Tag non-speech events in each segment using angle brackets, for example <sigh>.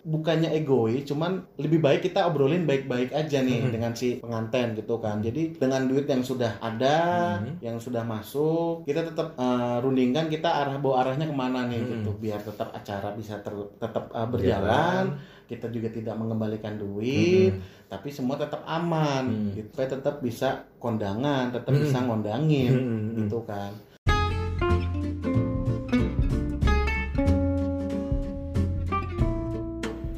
bukannya egois cuman lebih baik kita obrolin baik-baik aja nih dengan si pengantin gitu kan. Jadi dengan duit yang sudah ada yang sudah masuk kita tetap eh, rundingkan kita arah bawa arahnya ke mana nih gitu biar tetap acara bisa ter- tetap eh, berjalan. Kita juga tidak mengembalikan duit tapi semua tetap aman gitu. Supaya tetap bisa kondangan tetap bisa ngondangin gitu kan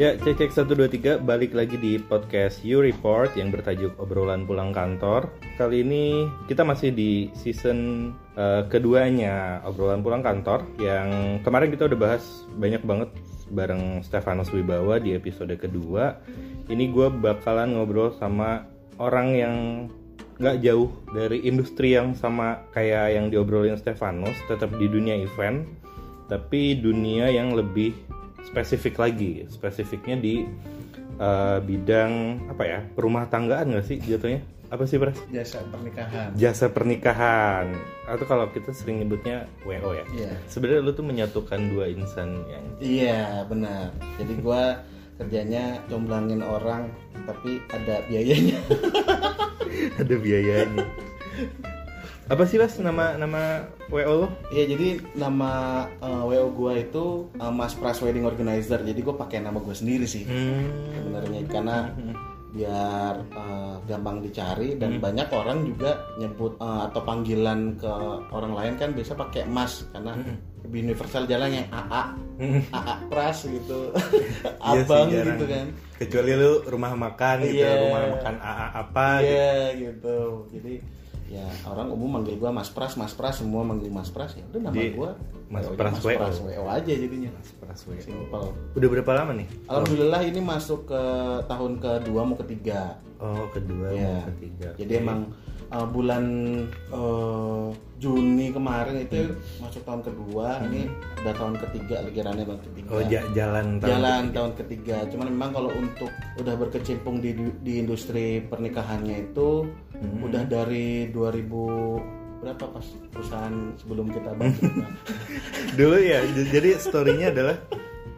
Ya, cek cek 123 balik lagi di podcast You Report yang bertajuk obrolan pulang kantor. Kali ini kita masih di season eh, keduanya obrolan pulang kantor yang kemarin kita udah bahas banyak banget bareng Stefanus Wibawa di episode kedua. Ini gue bakalan ngobrol sama orang yang nggak jauh dari industri yang sama kayak yang diobrolin Stefanus, tetap di dunia event, tapi dunia yang lebih spesifik lagi spesifiknya di eh, bidang apa ya rumah tanggaan nggak sih jatuhnya apa sih pres jasa pernikahan jasa pernikahan atau kalau kita sering nyebutnya wo ya Iya. sebenarnya lu tuh menyatukan dua insan yang Iya benar. Jadi gua kerjanya jomblangin orang tapi ada biayanya. <laughs> ada biayanya <laughs> apa sih mas nama nama wo lo Iya jadi nama eh, WO gua itu eh, Mas Pras Wedding Organizer. Jadi gua pakai nama gua sendiri sih hmm. sebenarnya karena biar eh, gampang dicari dan banyak orang juga nyebut eh, atau panggilan ke orang lain kan biasa pakai Mas karena lebih universal jalannya AA AA Pras gitu <laughs> Iya <laughs> sih, abang jarang. gitu kan kecuali lu rumah makan gitu Iya. rumah makan AA apa gitu Iya gitu. Jadi ya orang umum manggil gua Mas Pras, Mas Pras semua manggil Mas Pras ya. Udah nama gua Mas ya Pras Mas WO. Pras WO aja jadinya. Pras WO. Simple. udah berapa lama nih Alhamdulillah ini masuk ke tahun kedua mau ketiga. oh kedua Ya. mau ketiga Jadi emang uh, bulan uh, Juni kemarin itu masuk tahun kedua, ini udah tahun ketiga lagi running tahun ketiga. oh ja- jalan tahun jalan ketiga. tahun ketiga. Cuman memang kalau untuk udah berkecimpung di di industri pernikahannya itu Hmm. udah dari 2000 berapa pas perusahaan sebelum kita bangkit. <laughs> dulu ya jadi storynya adalah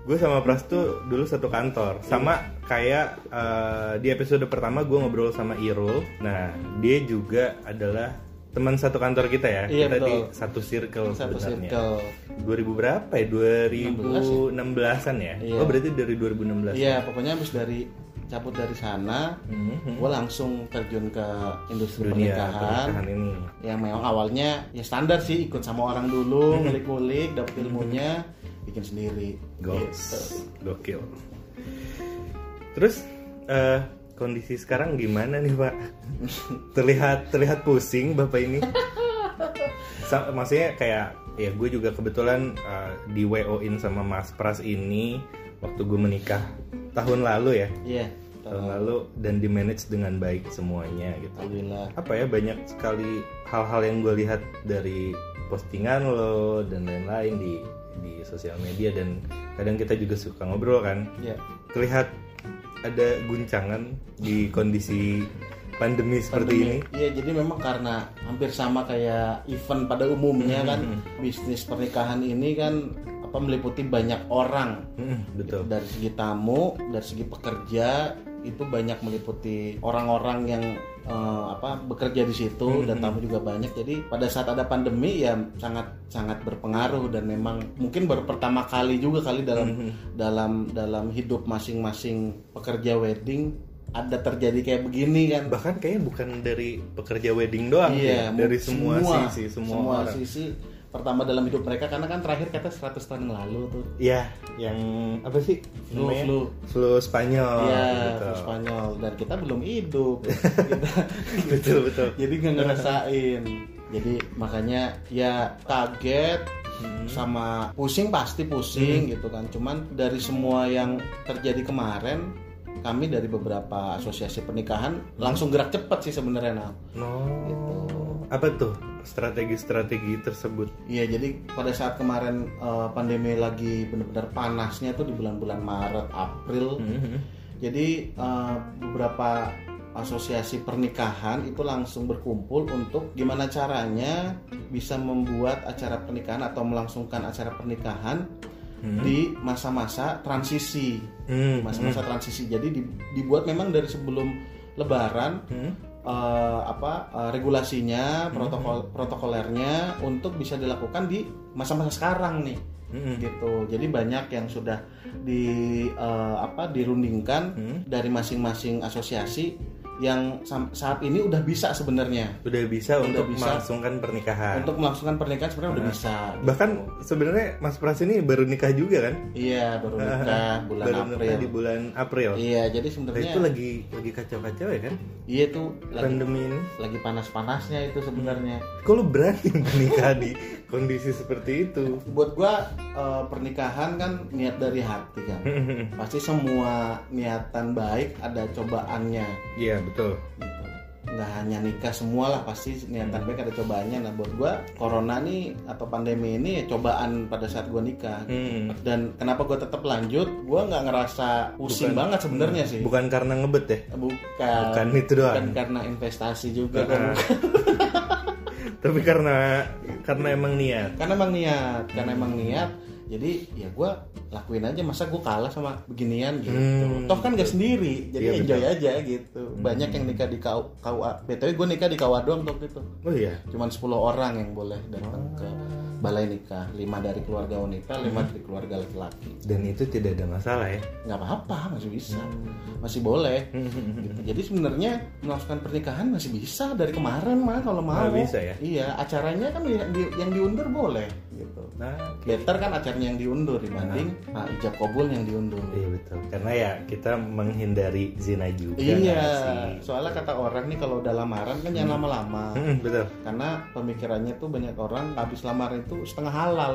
gue sama Pras tuh dulu satu kantor sama kayak eh, di episode pertama gue ngobrol sama Irul nah dia juga adalah teman satu kantor kita ya Iya, kita di betul. satu circle Satu sebenarnya circle. 2000 berapa ya 2016an ya Iya. oh berarti dari 2016 Iya, pokoknya habis dari cabut dari sana, Mhm. gue langsung terjun ke industri dunia pernikahan. pernikahan ini Yang memang awalnya ya standar sih ikut sama orang dulu, ngulik-ngulik, dapet ilmunya, bikin sendiri. Goals. Gitu. Gokil. Terus eh, kondisi sekarang gimana nih Pak? terlihat terlihat pusing Bapak ini. Sa- maksudnya kayak ya gue juga kebetulan eh, di WO in sama Mas Pras ini waktu gue menikah tahun lalu ya. Iya, Tahun lalu dan di manage dengan baik semuanya gitu. alhamdulillah. Apa ya banyak sekali hal-hal yang gue lihat dari postingan lo dan lain-lain di di sosial media dan kadang kita juga suka ngobrol kan Iya. terlihat ada guncangan di kondisi pandemi seperti ini Iya, jadi memang karena hampir sama kayak event pada umumnya kan, Hmm. bisnis pernikahan ini kan apa meliputi banyak orang. Hmm, betul Dari segi tamu, dari segi pekerja itu banyak meliputi orang-orang yang eh, apa bekerja di situ dan tamu juga banyak. Jadi pada saat ada pandemi ya sangat sangat berpengaruh dan memang mungkin baru pertama kali juga kali dalam dalam dalam hidup masing-masing pekerja wedding ada terjadi kayak begini kan. bahkan kayaknya bukan dari pekerja wedding doang Iya, ya dari semua, sisi semua, orang. sisi pertama dalam hidup mereka karena kan terakhir kata 100 tahun yang lalu tuh. ya yang apa sih Flu, namanya? flu. flu Spanyol Iya, gitu. flu Spanyol dan kita belum hidup. kita, <laughs> betul betul jadi nggak ngerasain. Jadi makanya ya kaget Hmm. sama pusing pasti pusing gitu kan. Cuman dari semua yang terjadi kemarin kami dari beberapa asosiasi pernikahan langsung gerak cepat sih sebenarnya no Gitu. apa tuh strategi-strategi tersebut Iya, jadi pada saat kemarin eh, pandemi lagi benar-benar panasnya tuh di bulan-bulan Maret, April. Mhm. Jadi eh, beberapa asosiasi pernikahan itu langsung berkumpul untuk gimana caranya bisa membuat acara pernikahan atau melangsungkan acara pernikahan di masa-masa transisi Hmm, masa-masa transisi jadi di- dibuat memang dari sebelum lebaran hmm. Eh, apa eh, regulasinya protokol protokolernya untuk bisa dilakukan di masa-masa sekarang nih Hmm. gitu jadi banyak yang sudah di eh, apa dirundingkan Hmm. dari masing-masing asosiasi yang saat ini udah bisa sebenarnya Udah bisa Udah untuk bisa. melangsungkan pernikahan. untuk melangsungkan pernikahan sebenarnya udah bisa Bahkan sebenarnya Mas Pras ini baru nikah juga kan? iya baru nikah bulan baru April nikah di bulan April. iya jadi Nah, sebenarnya itu lagi lagi kacau-kacau ya kan? iya itu lagi Pandemi ini. lagi panas-panasnya itu sebenarnya Kok lu berani <laughs> menikah di kondisi seperti itu? buat gua eh, pernikahan kan niat dari hati kan pasti semua niatan baik ada cobaannya Iya betul. gitu. nggak hanya nikah semua lah pasti niatan baik ada cobaannya nah buat gua corona nih atau pandemi ini ya cobaan pada saat gua nikah Hmm. dan kenapa gua tetap lanjut gua nggak ngerasa pusing Bukan- banget sebenarnya sih Bukan karena ngebet ya? bukan Bukan itu doang. bukan karena investasi juga Nah, kan. <laughs> Tapi karena karena emang niat. karena emang niat karena emang niat jadi ya gua lakuin aja masa gua kalah sama beginian gitu. Hmm, toh kan gak sendiri jadi Iya, enjoy aja gitu. Banyak yang nikah di KUA btw gue nikah di KUA doang waktu itu. Oh iya. cuman 10 orang yang boleh datang ke balai nikah. Lima dari keluarga wanita lima dari keluarga laki-laki. Dan itu tidak ada masalah ya. nggak apa-apa masih bisa. Masih boleh. Gitu. jadi sebenarnya melakukan pernikahan masih bisa dari kemarin mah kalau mau. Oh, bisa ya? iya acaranya kan yang, di- yang diundur boleh gitu Nah, better kan acaranya yang diundur dibanding nah, ijab kabul yang diundur iya betul. Karena ya kita menghindari zina juga. iya sih? soalnya kata orang nih kalau udah lamaran kan jangan lama-lama Hmm, betul. karena pemikirannya tuh banyak orang habis lamaran itu setengah halal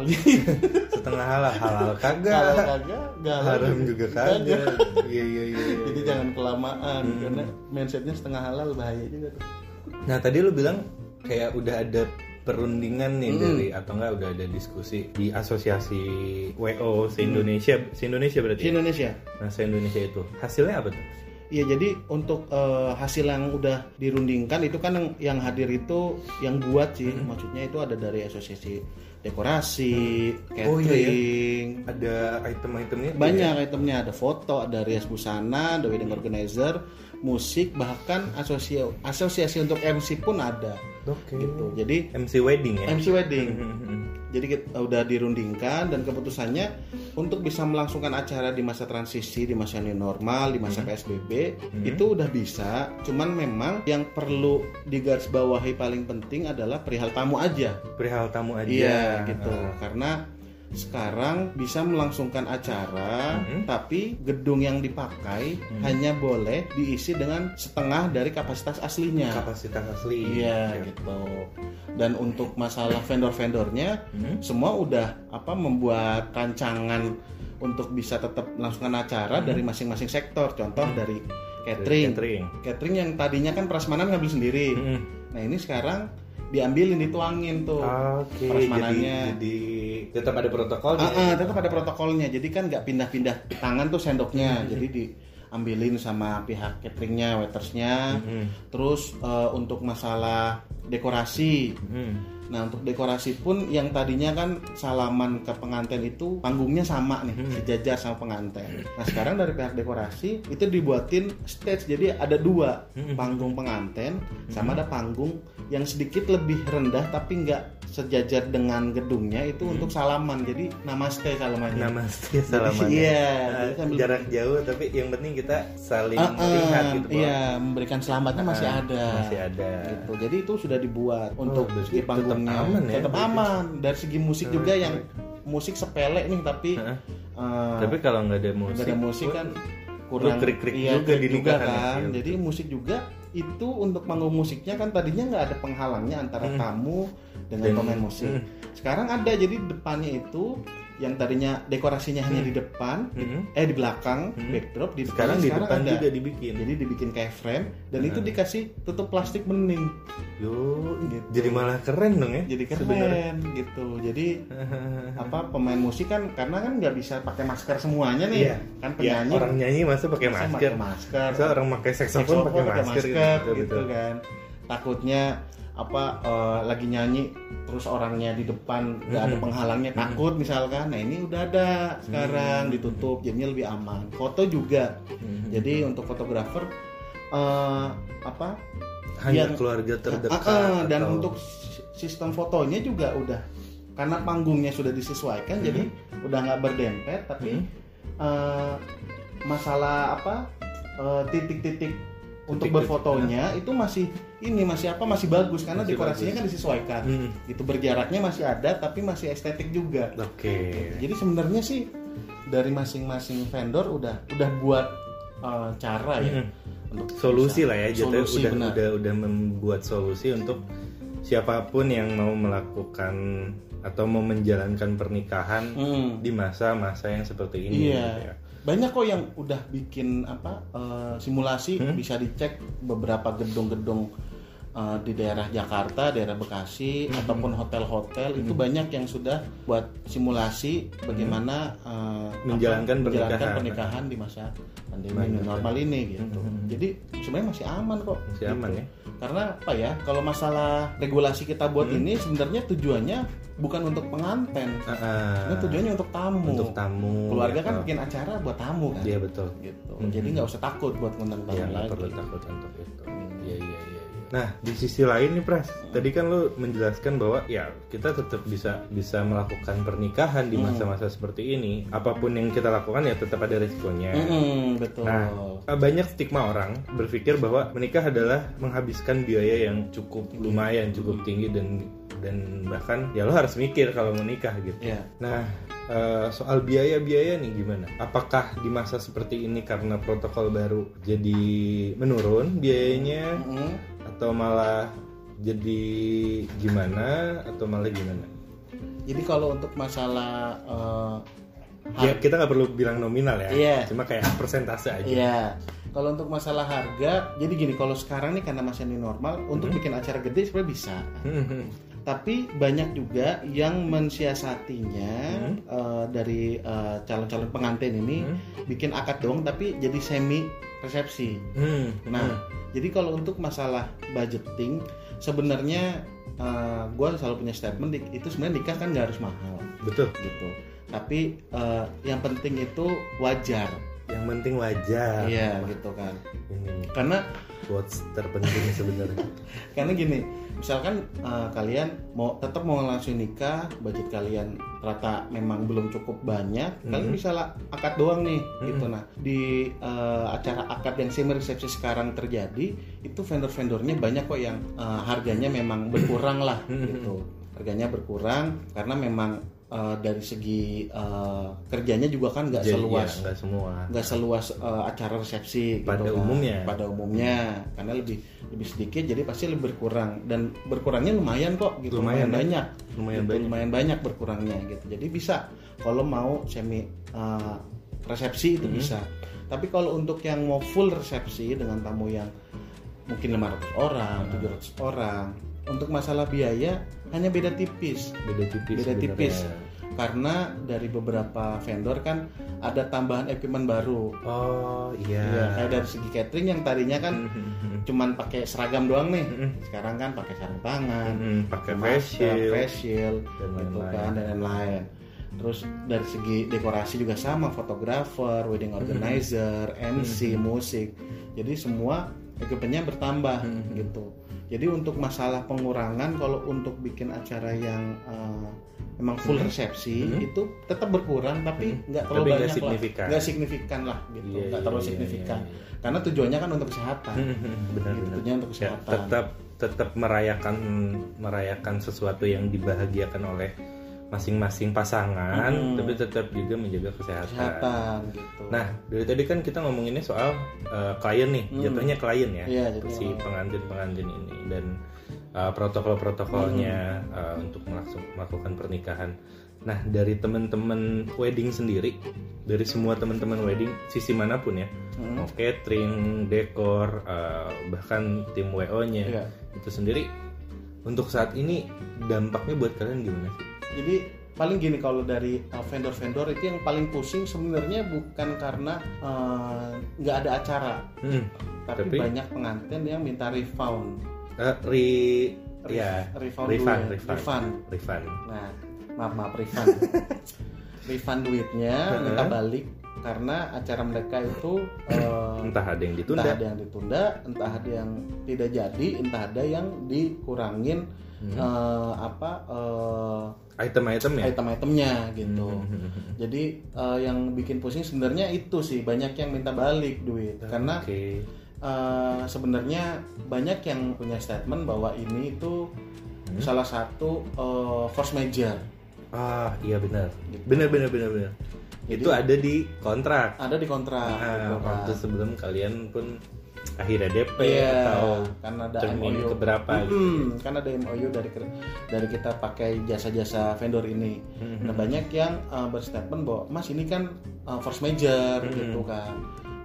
<laughs> Setengah halal, halal kagak. kagak galau Haram juga kagak. Iya iya iya. iya. jadi jangan kelamaan karena mindsetnya setengah halal bahaya juga tuh Nah tadi lu bilang kayak udah ada perundingan nih dari atau enggak udah ada diskusi di asosiasi WO se Indonesia se Indonesia berarti. ya? Indonesia Nah se Indonesia itu. Hasilnya apa tuh? Iya jadi untuk eh, hasil yang udah dirundingkan itu kan yang, yang hadir itu yang buat sih. Maksudnya itu ada dari asosiasi dekorasi, Oh, iya, catering, Ada item-itemnya? banyak itemnya. Ada foto, ada rias busana, ada wedding organizer, musik bahkan asosiasi asosiasi untuk MC pun ada? Oke. gitu. Jadi MC wedding ya. MC wedding. Hmm, Jadi kita udah dirundingkan dan keputusannya untuk bisa melangsungkan acara di masa transisi, di masa new normal, di masa PSBB itu udah bisa. Cuman memang yang perlu digarisbawahi paling penting adalah perihal tamu aja. Perihal tamu aja. Iya gitu. Karena sekarang bisa melangsungkan acara, tapi gedung yang dipakai hanya boleh diisi dengan setengah dari kapasitas aslinya. Kapasitas asli. Iya gitu. Dan untuk masalah vendor-vendornya, Hmm. semua udah apa membuat rancangan untuk bisa tetap melangsungkan acara dari masing-masing sektor. Contoh dari catering. Catering. Catering yang tadinya kan prasmanan ngambil sendiri. Hmm. Nah ini sekarang diambilin dituangin tuh. Jadi, prasmanannya. jadi tetap ada protokolnya. Ah, ah, tetap ada protokolnya. Jadi kan nggak pindah-pindah tangan tuh sendoknya. Jadi diambilin sama pihak cateringnya, waitersnya. Mhm. Terus eh, untuk masalah dekorasi. Hmm. Nah untuk dekorasi pun yang tadinya kan salaman ke pengantin itu panggungnya sama nih sejajar sama pengantin. Nah sekarang dari pihak dekorasi itu dibuatin stage jadi ada dua panggung pengantin sama ada panggung yang sedikit lebih rendah tapi nggak sejajar dengan gedungnya itu untuk salaman jadi namaste salamannya. Namaste salaman. Iya, Nah, sambil- jarak jauh tapi yang penting kita saling Ah, ah, lihat gitu. Iya memberikan selamatnya masih Ah, ada. masih ada. Gitu. Jadi itu sudah dibuat untuk berarti segi panggungnya tetap aman ya, tetap aman. Dari segi musik juga yang musik sepele nih tapi Heeh. eh, Tapi kalau nggak ada musik, nggak ada musik kan kurang krik-krik iya, juga krik di juga ya. kan. Iya, Jadi musik juga itu untuk panggung musiknya kan tadinya nggak ada penghalangnya antara tamu dengan Dan- pemain musik. Sekarang ada jadi depannya itu yang tadinya dekorasinya hanya di depan, Hmm. eh di belakang backdrop di sekarang di depannya depan ada. juga dibikin. Jadi dibikin kayak frame dan itu dikasih tutup plastik bening. Yo, Gitu. jadi malah keren dong ya. Jadi keren gitu. Jadi <laughs> apa pemain musik kan karena kan nggak bisa pakai masker semuanya nih. Iya. Kan Ya, penyanyi orang nyanyi masa pakai masker. pakai masker. Masa orang pakai saksofon Saxophone pakai masker, gitu, gitu, gitu kan. Takutnya apa eh, lagi nyanyi terus orangnya di depan nggak ada penghalangnya takut misalkan nah ini udah ada sekarang ditutup jadinya lebih aman. Foto juga. Jadi untuk fotografer eh, apa hanya yang- keluarga terdekat Ah, ah, dan atau- untuk si- sistem fotonya juga udah karena panggungnya sudah disesuaikan jadi udah nggak berdempet tapi eh, masalah apa titik-titik untuk berfotonya itu masih ini masih apa masih bagus karena Masih dekorasinya bagus. kan disesuaikan Hmm. itu berjaraknya masih ada tapi masih estetik juga oke jadi sebenarnya sih dari masing-masing vendor udah udah buat eh, cara ya untuk solusi bisa- lah ya jatuhnya solusi, udah benar. udah udah membuat solusi untuk siapa pun yang mau melakukan atau mau menjalankan pernikahan Hmm. di masa-masa yang seperti ini Iya. gitu ya. Banyak kok yang udah bikin apa eh, simulasi Hmm? bisa dicek beberapa gedung-gedung eh, di daerah Jakarta, daerah Bekasi Hmm. ataupun hotel-hotel itu banyak yang sudah buat simulasi bagaimana eh, Menjalankan apa, pernikahan. pernikahan di masa pandemi Banyak, normal ini gitu. Hmm. Jadi sebenarnya masih aman kok. Masih gitu. aman ya. Karena apa ya? Kalau masalah regulasi kita buat Hmm. ini sebenarnya tujuannya bukan untuk pengantin. Ah, ah. Ini tujuannya untuk tamu. untuk tamu Keluarga kan atau- bikin acara buat tamu kan. iya betul Gitu. Mhm. Jadi nggak usah takut buat ngundang tamu ya lagi. perlu takut untuk itu nah di sisi lain nih pras tadi kan lu menjelaskan bahwa ya kita tetap bisa bisa melakukan pernikahan di Hmm. masa-masa seperti ini apa pun yang kita lakukan ya tetap ada risikonya Mm-mm, betul. Nah, banyak stigma orang berpikir bahwa menikah adalah menghabiskan biaya yang cukup lumayan, cukup tinggi dan dan bahkan ya lo harus mikir kalau mau nikah gitu. Ya. Nah, eh, soal biaya-biaya nih gimana? Apakah di masa seperti ini karena protokol baru jadi menurun biayanya Mm-mm. Atau malah jadi gimana atau malah gimana? Jadi kalau untuk masalah eh, Ya kita nggak perlu bilang nominal ya, Iya. cuma kayak persentase aja. Iya. Kalau untuk masalah harga, jadi gini, kalau sekarang nih karena masih new normal, untuk bikin acara gede sebenarnya bisa. Tapi banyak juga yang mensiasatinya eh, dari eh, calon-calon pengantin ini bikin akad doang, tapi jadi semi resepsi. Hmm, Nah, jadi kalau untuk masalah budgeting, sebenarnya gue selalu punya statement itu sebenarnya nikah kan nggak harus mahal betul. gitu. Tapi eh, yang penting itu wajar, Yang penting wajar. iya gitu kan. Ini Karena quotes terpenting sebenarnya. <laughs> karena gini, misalkan eh, kalian mau tetap mau langsung nikah, budget kalian rata memang belum cukup banyak, kalian bisa lah akad doang nih gitu. Nah di eh, acara akad yang semi resepsi sekarang terjadi, itu vendor-vendornya banyak kok yang eh, harganya memang berkurang lah gitu. Harganya berkurang karena memang eh, dari segi eh, kerjanya juga kan nggak Jadi, seluas ya, nggak semua. nggak seluas uh, acara resepsi Pada gitu kan. umumnya. pada umumnya karena lebih lebih sedikit jadi pasti lebih berkurang dan berkurangnya lumayan kok gitu Lumayan, lumayan, ya? banyak Lumayan Gitu, banyak. lumayan banyak berkurangnya gitu jadi bisa kalau mau semi uh, resepsi itu Hmm. bisa tapi kalau untuk yang mau full resepsi dengan tamu yang mungkin 500 orang Hmm. 700 orang untuk masalah biaya hanya beda tipis Beda tipis. beda sebenarnya. tipis karena dari beberapa vendor kan ada tambahan equipment baru Oh iya. Iya, kayak dari segi catering yang tadinya kan <laughs> cuman pakai seragam doang nih. Mhm. Sekarang kan pakai sarung tangan, Mhm, pakai face shield. face shield, Dan gitu lain-lain. kan dan lain-lain. Terus dari segi dekorasi juga sama, fotografer, wedding organizer, MC, musik. Jadi semua equipmentnya bertambah gitu. Jadi untuk masalah pengurangan kalau untuk bikin acara yang eh, memang full resepsi itu tetap berkurang tapi nggak terlalu Tapi banyak signifikan. lah, nggak signifikan lah gitu, Iya, nggak iya, terlalu iya, signifikan. iya, Karena tujuannya kan untuk kesehatan. benar Gitu, benar. tujuannya untuk Ya, kesehatan. tetap tetap merayakan merayakan sesuatu yang dibahagiakan oleh masing-masing pasangan, Mhm. tapi tetap juga menjaga kesehatan. kesehatan gitu. Nah, dari tadi kan kita ngomonginnya soal uh, klien nih, Hmm. jatuhnya klien ya, Iya, jatuhnya si klien. pengantin-pengantin ini dan uh, protokol-protokolnya uh, untuk melakukan pernikahan. Nah, dari teman-teman wedding sendiri, dari semua teman-teman wedding, sisi mana pun ya, Hmm. mau catering, dekor, uh, bahkan tim WO-nya Iya. itu sendiri, untuk saat ini dampaknya buat kalian gimana sih? Jadi paling gini kalau dari uh, vendor-vendor itu yang paling pusing sebenarnya bukan karena uh, nggak ada acara, Hmm, tapi, Tapi? banyak pengantin yang minta refund. uh, re Ref- Iya. refund Refund, duit. refund. refund. Refund. Nah, maaf maaf refund. <laughs> refund duitnya minta balik karena acara mereka itu <clears throat> eh, Entah ada yang ditunda. entah ada yang ditunda, entah ada yang tidak jadi, entah ada yang dikurangin eh, apa eh, Item-item ya. item-itemnya gitu. Hmm. Jadi eh, yang bikin pusing sebenarnya itu sih banyak yang minta balik duit karena Oke. eh, sebenarnya banyak yang punya statement bahwa ini itu Hmm. salah satu eh, force major Ah, iya benar. Gitu. Benar benar benar benar. Jadi- Itu ada di kontrak. ada di kontrak Nah, waktu sebelum kalian pun akhirnya DP Iya, atau kan ada MOU keberapa gitu. Mm, kan ada MOU dari dari kita pakai jasa-jasa vendor ini. Hmm. Nah, banyak yang uh, berstatement bahwa Mas ini kan uh, force major Hmm. gitu kan.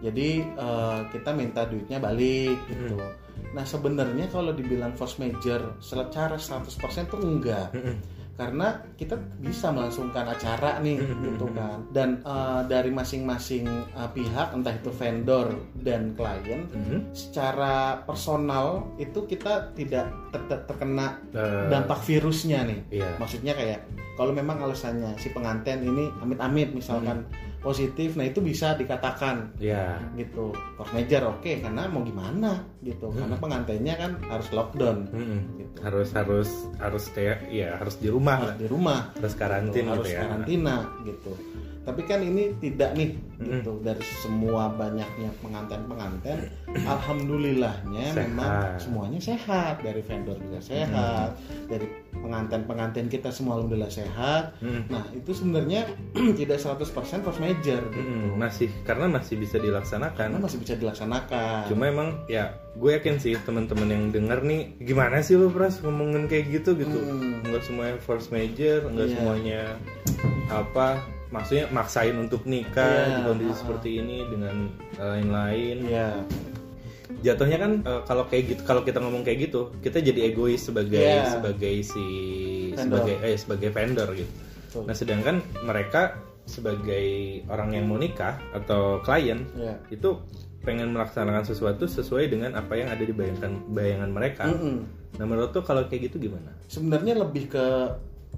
Jadi uh, kita minta duitnya balik gitu. Hmm. Nah, sebenarnya kalau dibilang force major secara 100% tuh enggak. Mm-mm. Karena kita bisa melangsungkan acara nih <laughs> gitu kan. Dan uh, dari masing-masing uh, pihak entah itu vendor dan klien Mhm. secara personal itu kita tidak ter- ter- terkena Eh, dampak virusnya nih. Iya. Maksudnya kayak kalau memang alasannya si pengantin ini amit-amit misalkan Hmm. Positif, nah itu bisa dikatakan Ya. gitu. Major oke karena mau gimana gitu. Hmm. Karena pengantinnya kan harus lockdown Mm-mm. gitu. Harus harus harus stay ya harus di rumah Harus lah. di rumah, Harus karantin harus gitu ya. karantina gitu. Tapi kan ini tidak nih Hmm. gitu dari semua banyaknya pengantin-pengantin, alhamdulillahnya Sehat. memang semuanya sehat dari vendor juga sehat, dari pengantin-pengantin kita semua alhamdulillah sehat. Mm. Nah, itu sebenarnya <clears throat> tidak 100% force major gitu. Mm-mm. Masih karena masih bisa Karena dilaksanakan. masih bisa dilaksanakan. Cuma emang ya gue yakin sih teman-teman yang denger nih gimana sih lu pras ngomongin kayak gitu gitu. Hmm. Enggak semuanya force major, enggak Iya. semuanya apa maksudnya maksain untuk nikah Iya, di kondisi seperti ini dengan lain-lain. Iya. Jatuhnya kan eh, kalau kayak gitu kalau kita ngomong kayak gitu, kita jadi egois sebagai Iya. sebagai si Vendor. sebagai eh sebagai vendor gitu. Betul. Nah, sedangkan mereka sebagai orang yang mau nikah atau klien Iya. itu pengen melaksanakan sesuatu sesuai dengan apa yang ada di bayangan bayangan mereka. Mm-mm. Nah, menurut tuh kalau kayak gitu gimana? Sebenarnya lebih ke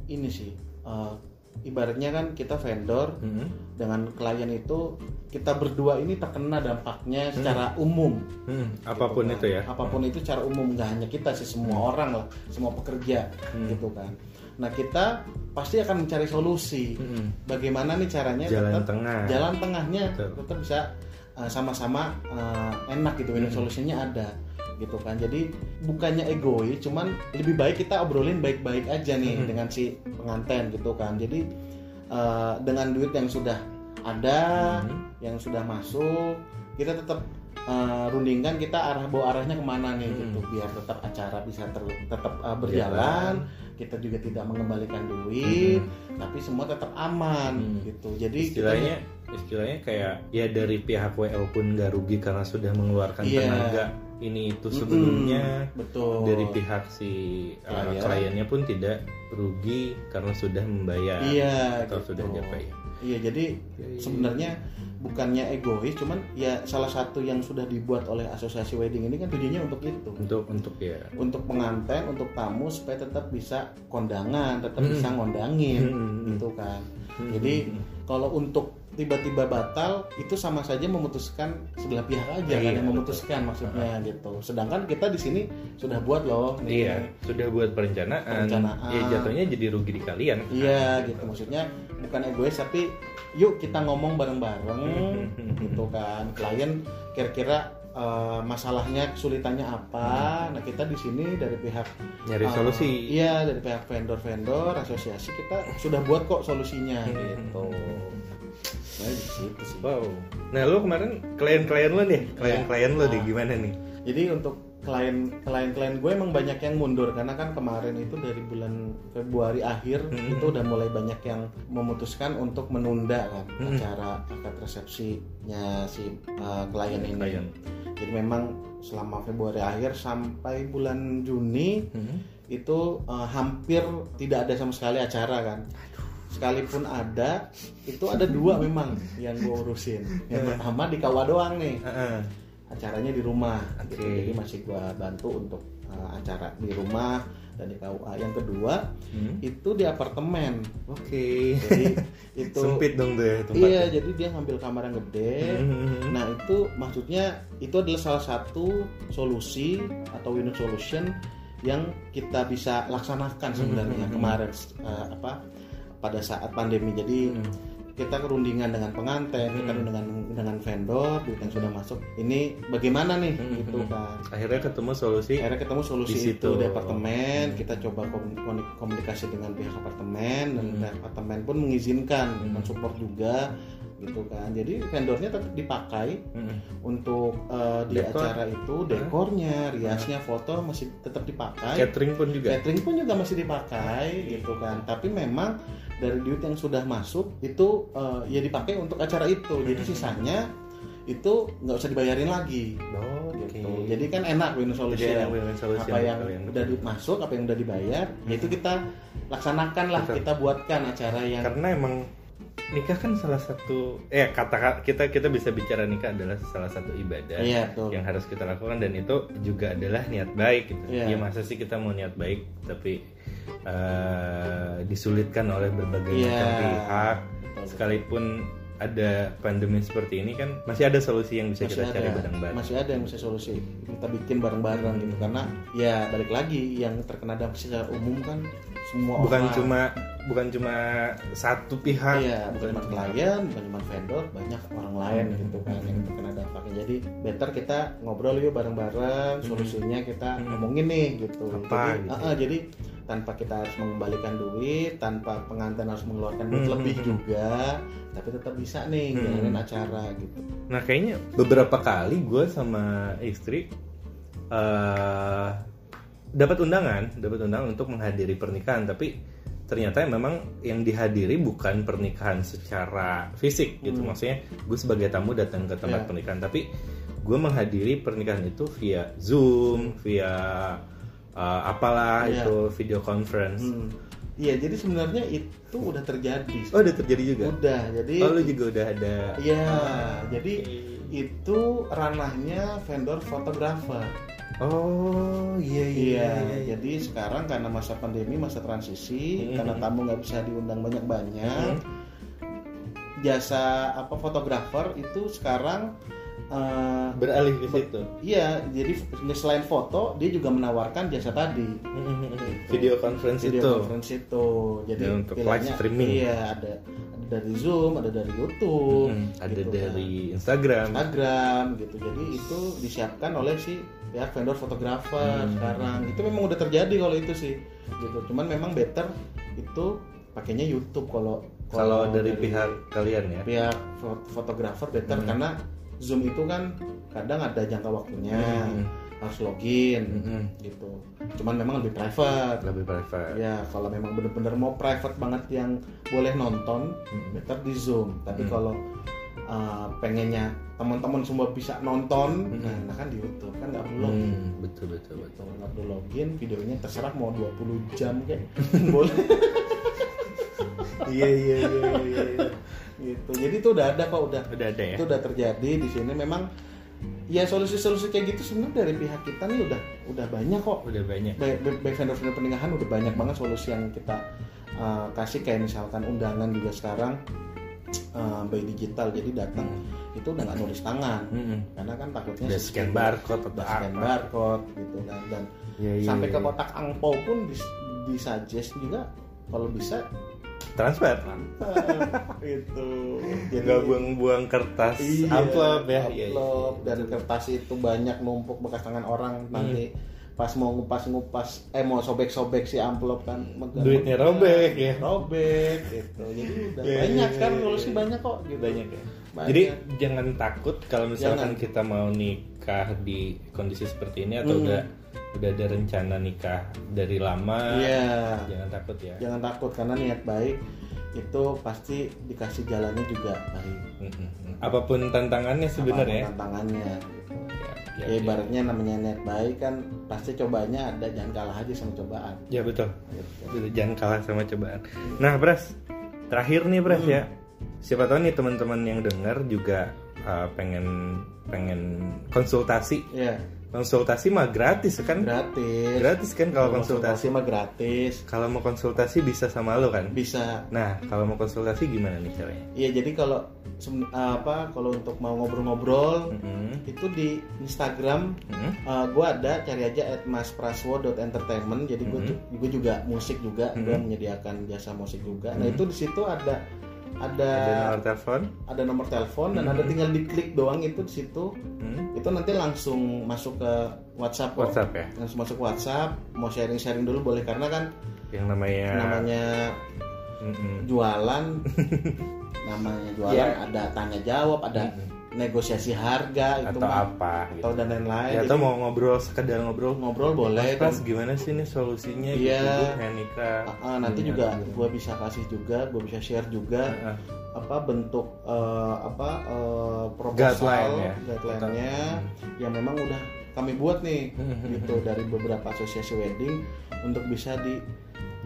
ini sih. eh, ibaratnya kan kita vendor Hmm. dengan klien itu kita berdua ini terkena dampaknya secara umum Hmm, apa pun Gitu itu kan. ya. apa pun itu secara umum nggak hanya kita sih semua orang lah semua pekerja Hmm. gitu kan nah kita pasti akan mencari solusi Hmm. bagaimana nih caranya Jalan tetap tengah. jalan tengahnya Betul. tetap bisa uh, sama-sama uh, enak gitu win Hmm. solusinya ada gitu kan jadi bukannya egois cuman lebih baik kita obrolin baik-baik aja nih Hmm. dengan si pengantin gitu kan jadi uh, dengan duit yang sudah ada Hmm. yang sudah masuk kita tetap uh, rundingkan kita arah bawa arahnya ke mana nih Hmm. gitu biar tetap acara bisa ter- tetap uh, berjalan kita juga tidak mengembalikan duit tapi semua tetap aman Hmm. gitu jadi istilahnya istilahnya kayak ya dari pihak WL pun nggak rugi karena sudah mengeluarkan Iya. tenaga ini itu sebelumnya betul dari pihak si uh, Klien. kliennya pun tidak rugi karena sudah membayar iya atau gitu. sudah DP. iya jadi iya. sebenarnya bukannya egois cuman ya salah satu yang sudah dibuat oleh asosiasi wedding ini kan tujuannya untuk itu untuk untuk ya untuk pengantin untuk tamu supaya tetap bisa kondangan tetap Hmm. bisa ngondangin Hmm. gitu kan Hmm. jadi kalau untuk tiba-tiba batal itu sama saja memutuskan sebelah pihak aja kan Iya, yang memutuskan maksudnya gitu sedangkan kita di sini sudah buat loh. Iya, sudah buat perencanaan. Perencanaan. Ya jatuhnya jadi rugi di kalian. Iya gitu maksudnya bukan egois tapi yuk kita ngomong bareng-bareng gitu kan klien kira-kira eh, masalahnya kesulitannya apa nah kita di sini dari pihak Nyari eh, solusi. iya dari pihak vendor-vendor asosiasi kita sudah buat kok solusinya gitu nah di situ sih Wow. Nah, lu kemarin klien-klien lu nih, klien-klien lu Ah. nih gimana nih? jadi untuk klien klien-klien gue emang banyak yang mundur karena kan kemarin itu dari bulan Februari akhir Hmm. itu udah mulai banyak yang memutuskan untuk menunda kan Hmm. acara akad resepsinya si uh, klien ini. Klien. Jadi memang selama Februari akhir sampai bulan Juni Hmm. itu uh, hampir tidak ada sama sekali acara kan. Sekalipun ada, itu ada dua memang yang gue urusin. Yang pertama di Kawa doang nih acaranya di rumah gitu. Oke. jadi masih gua bantu untuk uh, acara di rumah dan di KUA yang kedua Hmm. itu di apartemen Oke. jadi <laughs> itu Sempit dong tuh ya tempatnya. iya jadi dia ngambil kamar yang gede Hmm. Nah itu maksudnya itu adalah salah satu solusi atau winning solution yang kita bisa laksanakan sebenarnya Hmm. kemarin eh, apa pada saat pandemi. Jadi Hmm. Kita kerundingan dengan pengantin, kita Hmm. dengan dengan vendor, duit yang sudah masuk. Ini bagaimana nih Hmm. gitu kan? Akhirnya ketemu solusi. Akhirnya ketemu solusi Di situ. itu di apartemen. Kita coba kom- kom- komunikasi dengan pihak apartemen dan Hmm. apartemen pun mengizinkan, Hmm. mensupport juga gitu kan. Jadi vendornya tetap dipakai Hmm. untuk eh, di Dekor. acara itu dekornya, riasnya, foto masih tetap dipakai. Catering pun juga. Catering pun juga masih dipakai gitu kan. Tapi memang dari duit yang sudah masuk itu eh, ya dipakai untuk acara itu. Jadi Hmm. sisanya itu nggak usah dibayarin lagi. Oh, oke. Gitu. Jadi kan enak win solution. Jadi enak win-win solution apa yang kalian. udah masuk, apa yang udah dibayar, ya itu kita laksanakan lah, Betul. kita buatkan acara yang Karena emang nikah kan salah satu eh kata kita kita bisa bicara nikah adalah salah satu ibadah Iya, betul. yang harus kita lakukan dan itu juga adalah niat baik gitu. Iya. Ya masa sih kita mau niat baik tapi eh, disulitkan oleh berbagai Iya. macam pihak sekalipun ada pandemi seperti ini kan masih ada solusi yang bisa masih kita cari ada bareng-bareng. masih ada yang bisa solusi kita bikin bareng-bareng gitu karena ya balik lagi yang terkena dampak secara umum kan semua Bukan orang. cuma bukan cuma satu pihak. iya bukan cuma klien bukan cuma vendor banyak orang lain Hmm. gitu kan yang terkena dampaknya jadi better kita ngobrol yuk bareng-bareng solusinya kita Hmm. ngomongin nih gitu Apa jadi gitu. ah, ah, jadi tanpa kita harus mengembalikan duit tanpa pengantin harus mengeluarkan duit Hmm, lebih hmm, hmm. juga tapi tetap bisa nih Hmm. jalanin acara gitu Nah kayaknya beberapa kali gue sama istri eh dapat undangan, dapat undangan untuk menghadiri pernikahan, tapi ternyata memang yang dihadiri bukan pernikahan secara fisik gitu, Hmm. maksudnya gue sebagai tamu datang ke tempat Iya. pernikahan, tapi gue menghadiri pernikahan itu via Zoom, via eh, apalah Iya. itu video conference. Hmm. Iya, jadi sebenarnya itu udah terjadi. Oh udah terjadi juga. Udah, jadi Oh lu juga udah ada. Iya, jadi itu ranahnya vendor fotografer. Oh iya iya. Iya, iya. jadi sekarang karena masa pandemi, masa transisi, Hmm. karena tamu nggak bisa diundang banyak-banyak, Hmm. jasa apa fotografer itu sekarang eh, beralih ke situ. iya, jadi selain foto dia juga menawarkan jasa tadi. <laughs> Video conference video itu. conference itu jadi Ya, untuk live streaming. iya ada ada dari zoom ada dari youtube Hmm, ada gitu kan. dari Instagram. instagram gitu jadi itu disiapkan oleh si pihak vendor fotografer Hmm. sekarang itu memang udah terjadi kalau itu sih gitu cuman memang better itu pakainya youtube kalau Kalau dari pihak kalian ya. pihak fo- fotografer better Hmm. karena zoom itu kan kadang ada jangka waktunya Hmm. harus login Mm-mm. gitu cuman memang lebih private Lebih private. Ya, kalau memang bener-bener mau private banget yang boleh nonton, Hmm. better di Zoom. Tapi Hmm. kalau uh, pengennya teman-teman semua bisa nonton, Hmm. nah kan di YouTube kan nggak perlu login. Hmm, betul betul betul. Gitu, nggak perlu login, videonya terserah mau 20 jam kayak <laughs> boleh Iya iya iya iya. Iya. gitu. Jadi itu udah ada kok udah. Udah ada ya. Itu udah terjadi di sini memang ya solusi-solusi kayak gitu sebenarnya dari pihak kita nih udah udah banyak kok. Udah banyak. baik baik- baik vendor-vendor pernikahan udah banyak banget solusi yang kita uh, kasih kayak misalkan undangan juga sekarang uh, by digital jadi datang itu udah nggak nulis tangan Mm-mm. karena kan takutnya Udah scan barcode atau scan apa. barcode gitu dan dan Iya, iya, sampai ke iya. kotak angpau pun dis, disuggest juga kalau bisa transfer. transfer gitu jadi Nggak buang-buang kertas Iya, amplop ya. Iya, iya. amplop, dan kertas itu banyak numpuk bekas tangan orang nanti Hmm. pas mau ngupas-ngupas eh mau sobek-sobek si amplop kan megang- Duitnya robek ya. robek gitu jadi <laughs> udah Iya, banyak iya, kan solusi iya. banyak kok gitu Banyak ya. Banyak. Jadi jangan takut kalau misalkan Jangan. kita mau nikah di kondisi seperti ini atau Hmm. udah udah ada rencana nikah dari lama. iya Jangan takut ya. jangan takut karena niat baik itu pasti dikasih jalannya juga baik. Apa pun tantangannya sebenarnya. Apa pun tantangannya gitu. Ya, ya, ya ibaratnya namanya niat baik kan pasti cobanya ada jangan kalah aja sama cobaan ya betul. gitu. Betul, Jangan kalah sama cobaan. Nah, Bras, terakhir nih Bras Hmm. ya. Siapa tahu nih teman-teman yang dengar juga uh, pengen pengen konsultasi Iya. Konsultasi mah gratis kan gratis gratis kan kalau konsultasi mah gratis kalau mau konsultasi bisa sama lo kan bisa nah kalau mau konsultasi gimana nih caranya iya jadi kalau apa kalau untuk mau ngobrol-ngobrol Mhm. itu di Instagram Mhm. uh, gue ada cari aja at maspraswo.entertainment jadi gue Mhm. gue juga musik juga gue Mhm. menyediakan jasa musik juga nah Mhm. itu di situ ada ada ada nomor telepon ada nomor telepon dan ada Mhm. tinggal diklik doang itu di situ Mhm. itu nanti langsung masuk ke WhatsApp kok. WhatsApp ya langsung masuk WhatsApp mau sharing sharing dulu boleh karena kan yang namanya namanya Mhm. jualan <laughs> namanya jualan Ya. ada tanya jawab ada Mhm. Negosiasi harga itu atau mah, apa atau gitu. dan lain-lain ya Jadi atau mau ngobrol sekedar ngobrol ngobrol boleh dan- gimana sih nih solusinya Iya. gitu Bu, Henika Ah, ah, nanti Iya, juga iya. gue bisa kasih juga gue bisa share juga Ah, apa bentuk eh, apa eh, proposal Guideline ya. guideline-nya yang memang udah kami buat nih <laughs> gitu dari beberapa asosiasi wedding untuk bisa Di-share,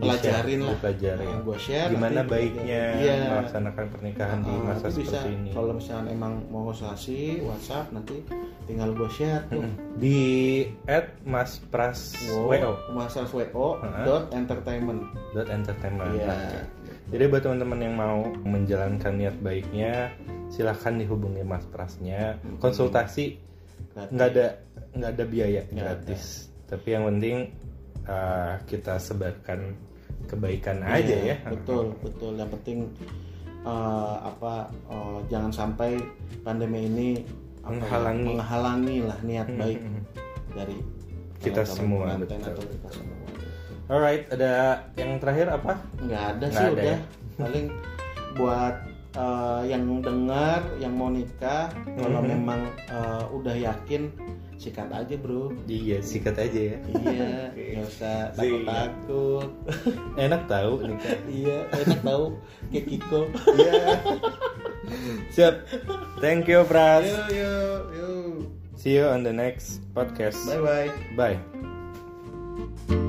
dipelajarin lah. dipelajarin. Nah, gue share gimana baiknya iya. melaksanakan pernikahan di Ah, masa nanti bisa seperti ini. kalau misalnya emang mau konsultasi WhatsApp nanti tinggal gue share tuh. Di at mas pras wo WO Ah. dot entertainment. Dot entertainment Iya. Oke. jadi buat teman-teman yang mau menjalankan niat baiknya silahkan dihubungi mas prasnya konsultasi nggak ada nggak ada biaya gratis. Tapi yang penting uh, kita sebarkan kebaikan aja Iya, ya betul betul yang penting eh, apa eh, jangan sampai pandemi ini apa ya, Menghalangi. menghalangi lah niat Hmm, baik hmm, hmm. dari Kita semua, betul. kita semua alright ada yang terakhir apa nggak ada Nggak sih ada udah ya? paling buat eh, yang dengar yang mau nikah kalau memang eh, udah yakin sikat aja bro. Iya sikat aja ya. Iya <laughs> nggak usah takut takut. <laughs> Enak tahu nikah iya enak tahu kayak Kiko. Iya. siap. Thank you pras. Yo yo yo. See you on the next podcast. Bye bye bye